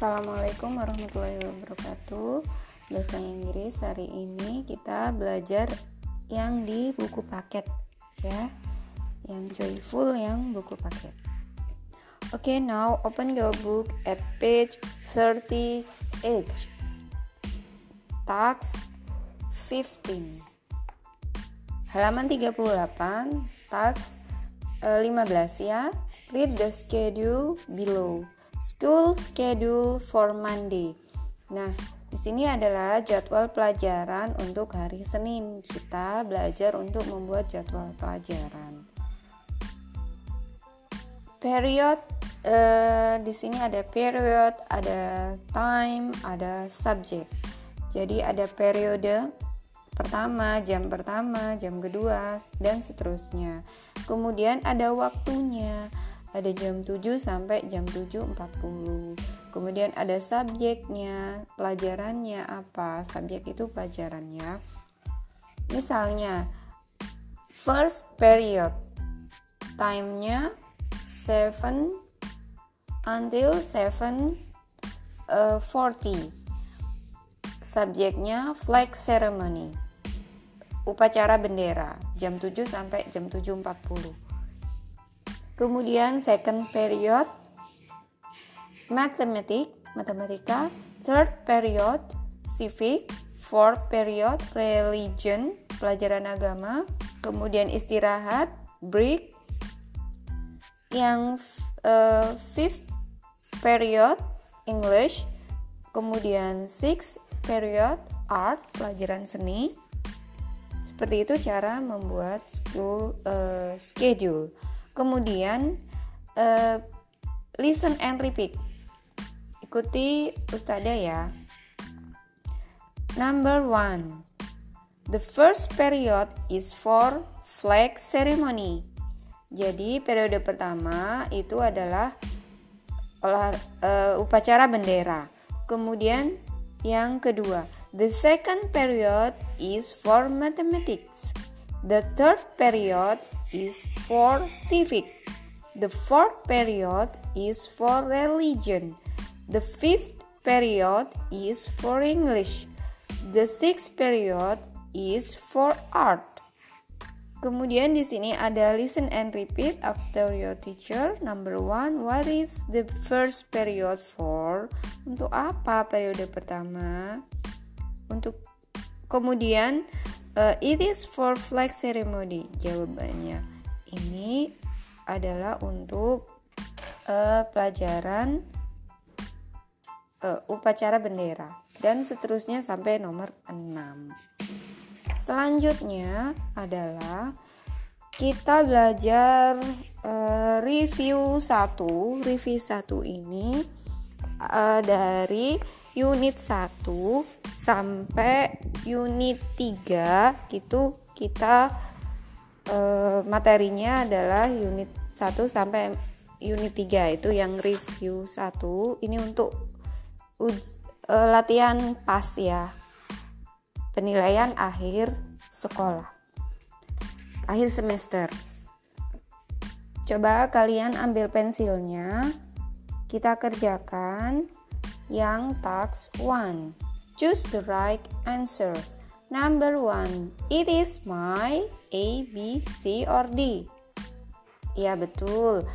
Assalamualaikum warahmatullahi wabarakatuh. Bahasa Inggris hari ini kita belajar yang di buku paket ya. Yang joyful yang buku paket. Oke, okay, now open your book at page 38. Task 15. Halaman 38, task 15 ya. Read the schedule below. School schedule for Monday. Nah, di sini adalah jadwal pelajaran untuk hari Senin. Kita belajar untuk membuat jadwal pelajaran. Period uh, di sini ada period, ada time, ada subject. Jadi ada periode pertama, jam pertama, jam kedua, dan seterusnya. Kemudian ada waktunya ada jam 7 sampai jam 7.40 kemudian ada subjeknya pelajarannya apa? Subjek itu pelajarannya. Misalnya first period. Timenya 7 until 7 uh, 40 subjeknya flag ceremony. Upacara bendera jam 7 sampai jam 7.40 Kemudian second period mathematics, matematika, third period civic, fourth period religion, pelajaran agama, kemudian istirahat, break. Yang uh, fifth period English, kemudian sixth period art, pelajaran seni. Seperti itu cara membuat school uh, schedule. Kemudian uh, listen and repeat. Ikuti Ustada ya. Number one. The first period is for flag ceremony. Jadi periode pertama itu adalah uh, upacara bendera. Kemudian yang kedua, the second period is for mathematics. The third period is for civic. The fourth period is for religion. The fifth period is for English. The sixth period is for art. Kemudian di sini ada listen and repeat after your teacher. Number one, what is the first period for? Untuk apa periode pertama? Untuk kemudian Uh, it is for flag ceremony. Jawabannya ini adalah untuk uh, pelajaran uh, upacara bendera dan seterusnya sampai nomor 6. Selanjutnya adalah kita belajar uh, review 1. Review 1 ini uh, dari unit 1 sampai unit 3 gitu kita uh, materinya adalah unit 1 sampai unit 3 itu yang review 1 ini untuk uj, uh, latihan pas ya. Penilaian akhir sekolah. Akhir semester. Coba kalian ambil pensilnya. Kita kerjakan yang task 1 Choose the right answer. Number 1. It is my A, B, C, or D. Ya betul.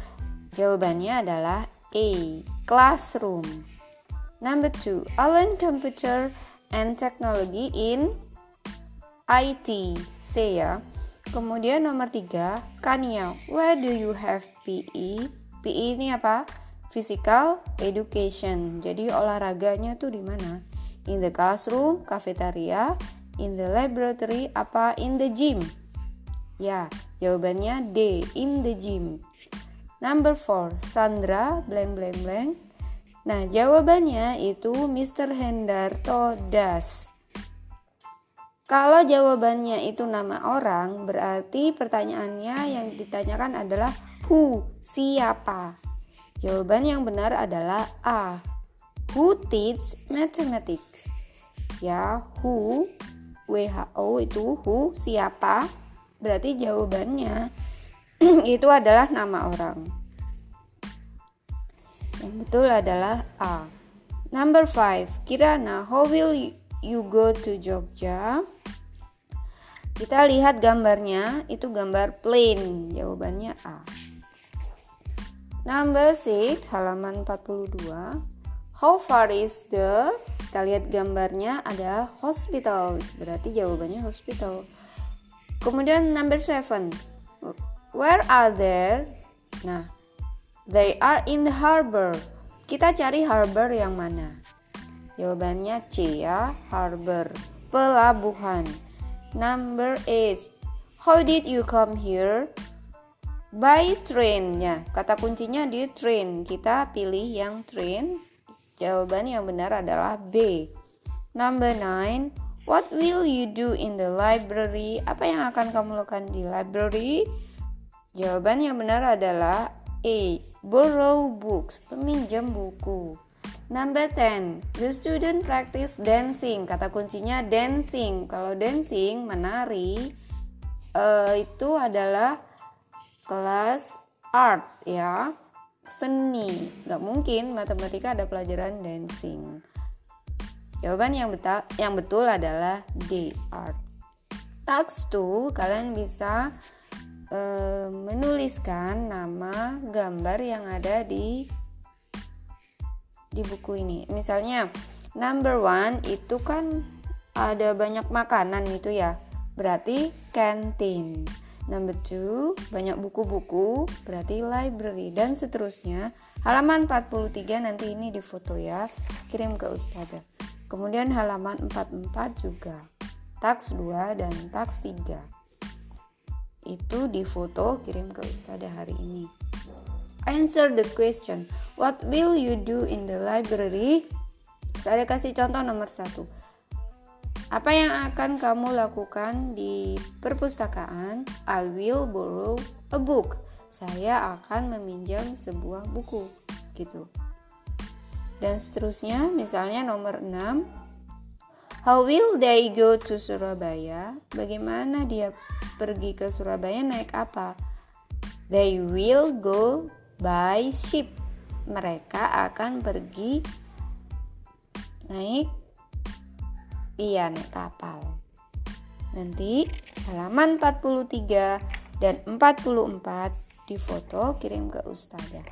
Jawabannya adalah A. Classroom. Number 2. I learn computer and technology in IT. C ya. Kemudian nomor 3. Kania. Where do you have PE? PE ini apa? Physical Education. Jadi olahraganya tuh di mana? In the classroom, cafeteria, in the laboratory, apa in the gym? Ya, jawabannya D, in the gym. Number 4, Sandra, blank blank blank. Nah, jawabannya itu Mr. Hendarto Das. Kalau jawabannya itu nama orang, berarti pertanyaannya yang ditanyakan adalah who, siapa. Jawaban yang benar adalah A, Who teach mathematics? Ya, who WHO itu who siapa? Berarti jawabannya itu adalah nama orang. Yang betul adalah A. Number 5. Kirana, how will you go to Jogja? Kita lihat gambarnya, itu gambar plane. Jawabannya A. Number 6, halaman 42. How far is the Kita lihat gambarnya ada hospital. Berarti jawabannya hospital. Kemudian number 7. Where are there? Nah, they are in the harbor. Kita cari harbor yang mana? Jawabannya C ya, harbor, pelabuhan. Number 8. How did you come here? By train ya. Kata kuncinya di train. Kita pilih yang train Jawaban yang benar adalah B. Number 9. What will you do in the library? Apa yang akan kamu lakukan di library? Jawaban yang benar adalah A. Borrow books, peminjam buku. Number 10. The student practice dancing. Kata kuncinya dancing. Kalau dancing, menari, uh, itu adalah kelas art ya. Seni. Nggak mungkin matematika ada pelajaran dancing. Jawaban yang betul yang betul adalah D art. Task 2 kalian bisa uh, menuliskan nama gambar yang ada di di buku ini. Misalnya number one itu kan ada banyak makanan itu ya. Berarti canteen Number two, banyak buku-buku, berarti library dan seterusnya. Halaman 43 nanti ini difoto ya, kirim ke ustazah. Kemudian halaman 44 juga. Taks 2 dan taks 3. Itu difoto kirim ke ustazah hari ini. Answer the question. What will you do in the library? Saya kasih contoh nomor satu. Apa yang akan kamu lakukan di perpustakaan? I will borrow a book. Saya akan meminjam sebuah buku, gitu. Dan seterusnya, misalnya nomor 6. How will they go to Surabaya? Bagaimana dia pergi ke Surabaya naik apa? They will go by ship. Mereka akan pergi naik Naik kapal. Nanti halaman 43 dan 44 di foto kirim ke Ustazah.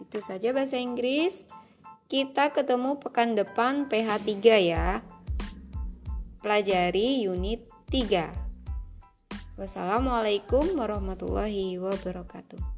Itu saja bahasa Inggris. Kita ketemu pekan depan PH 3 ya. Pelajari unit 3. Wassalamualaikum warahmatullahi wabarakatuh.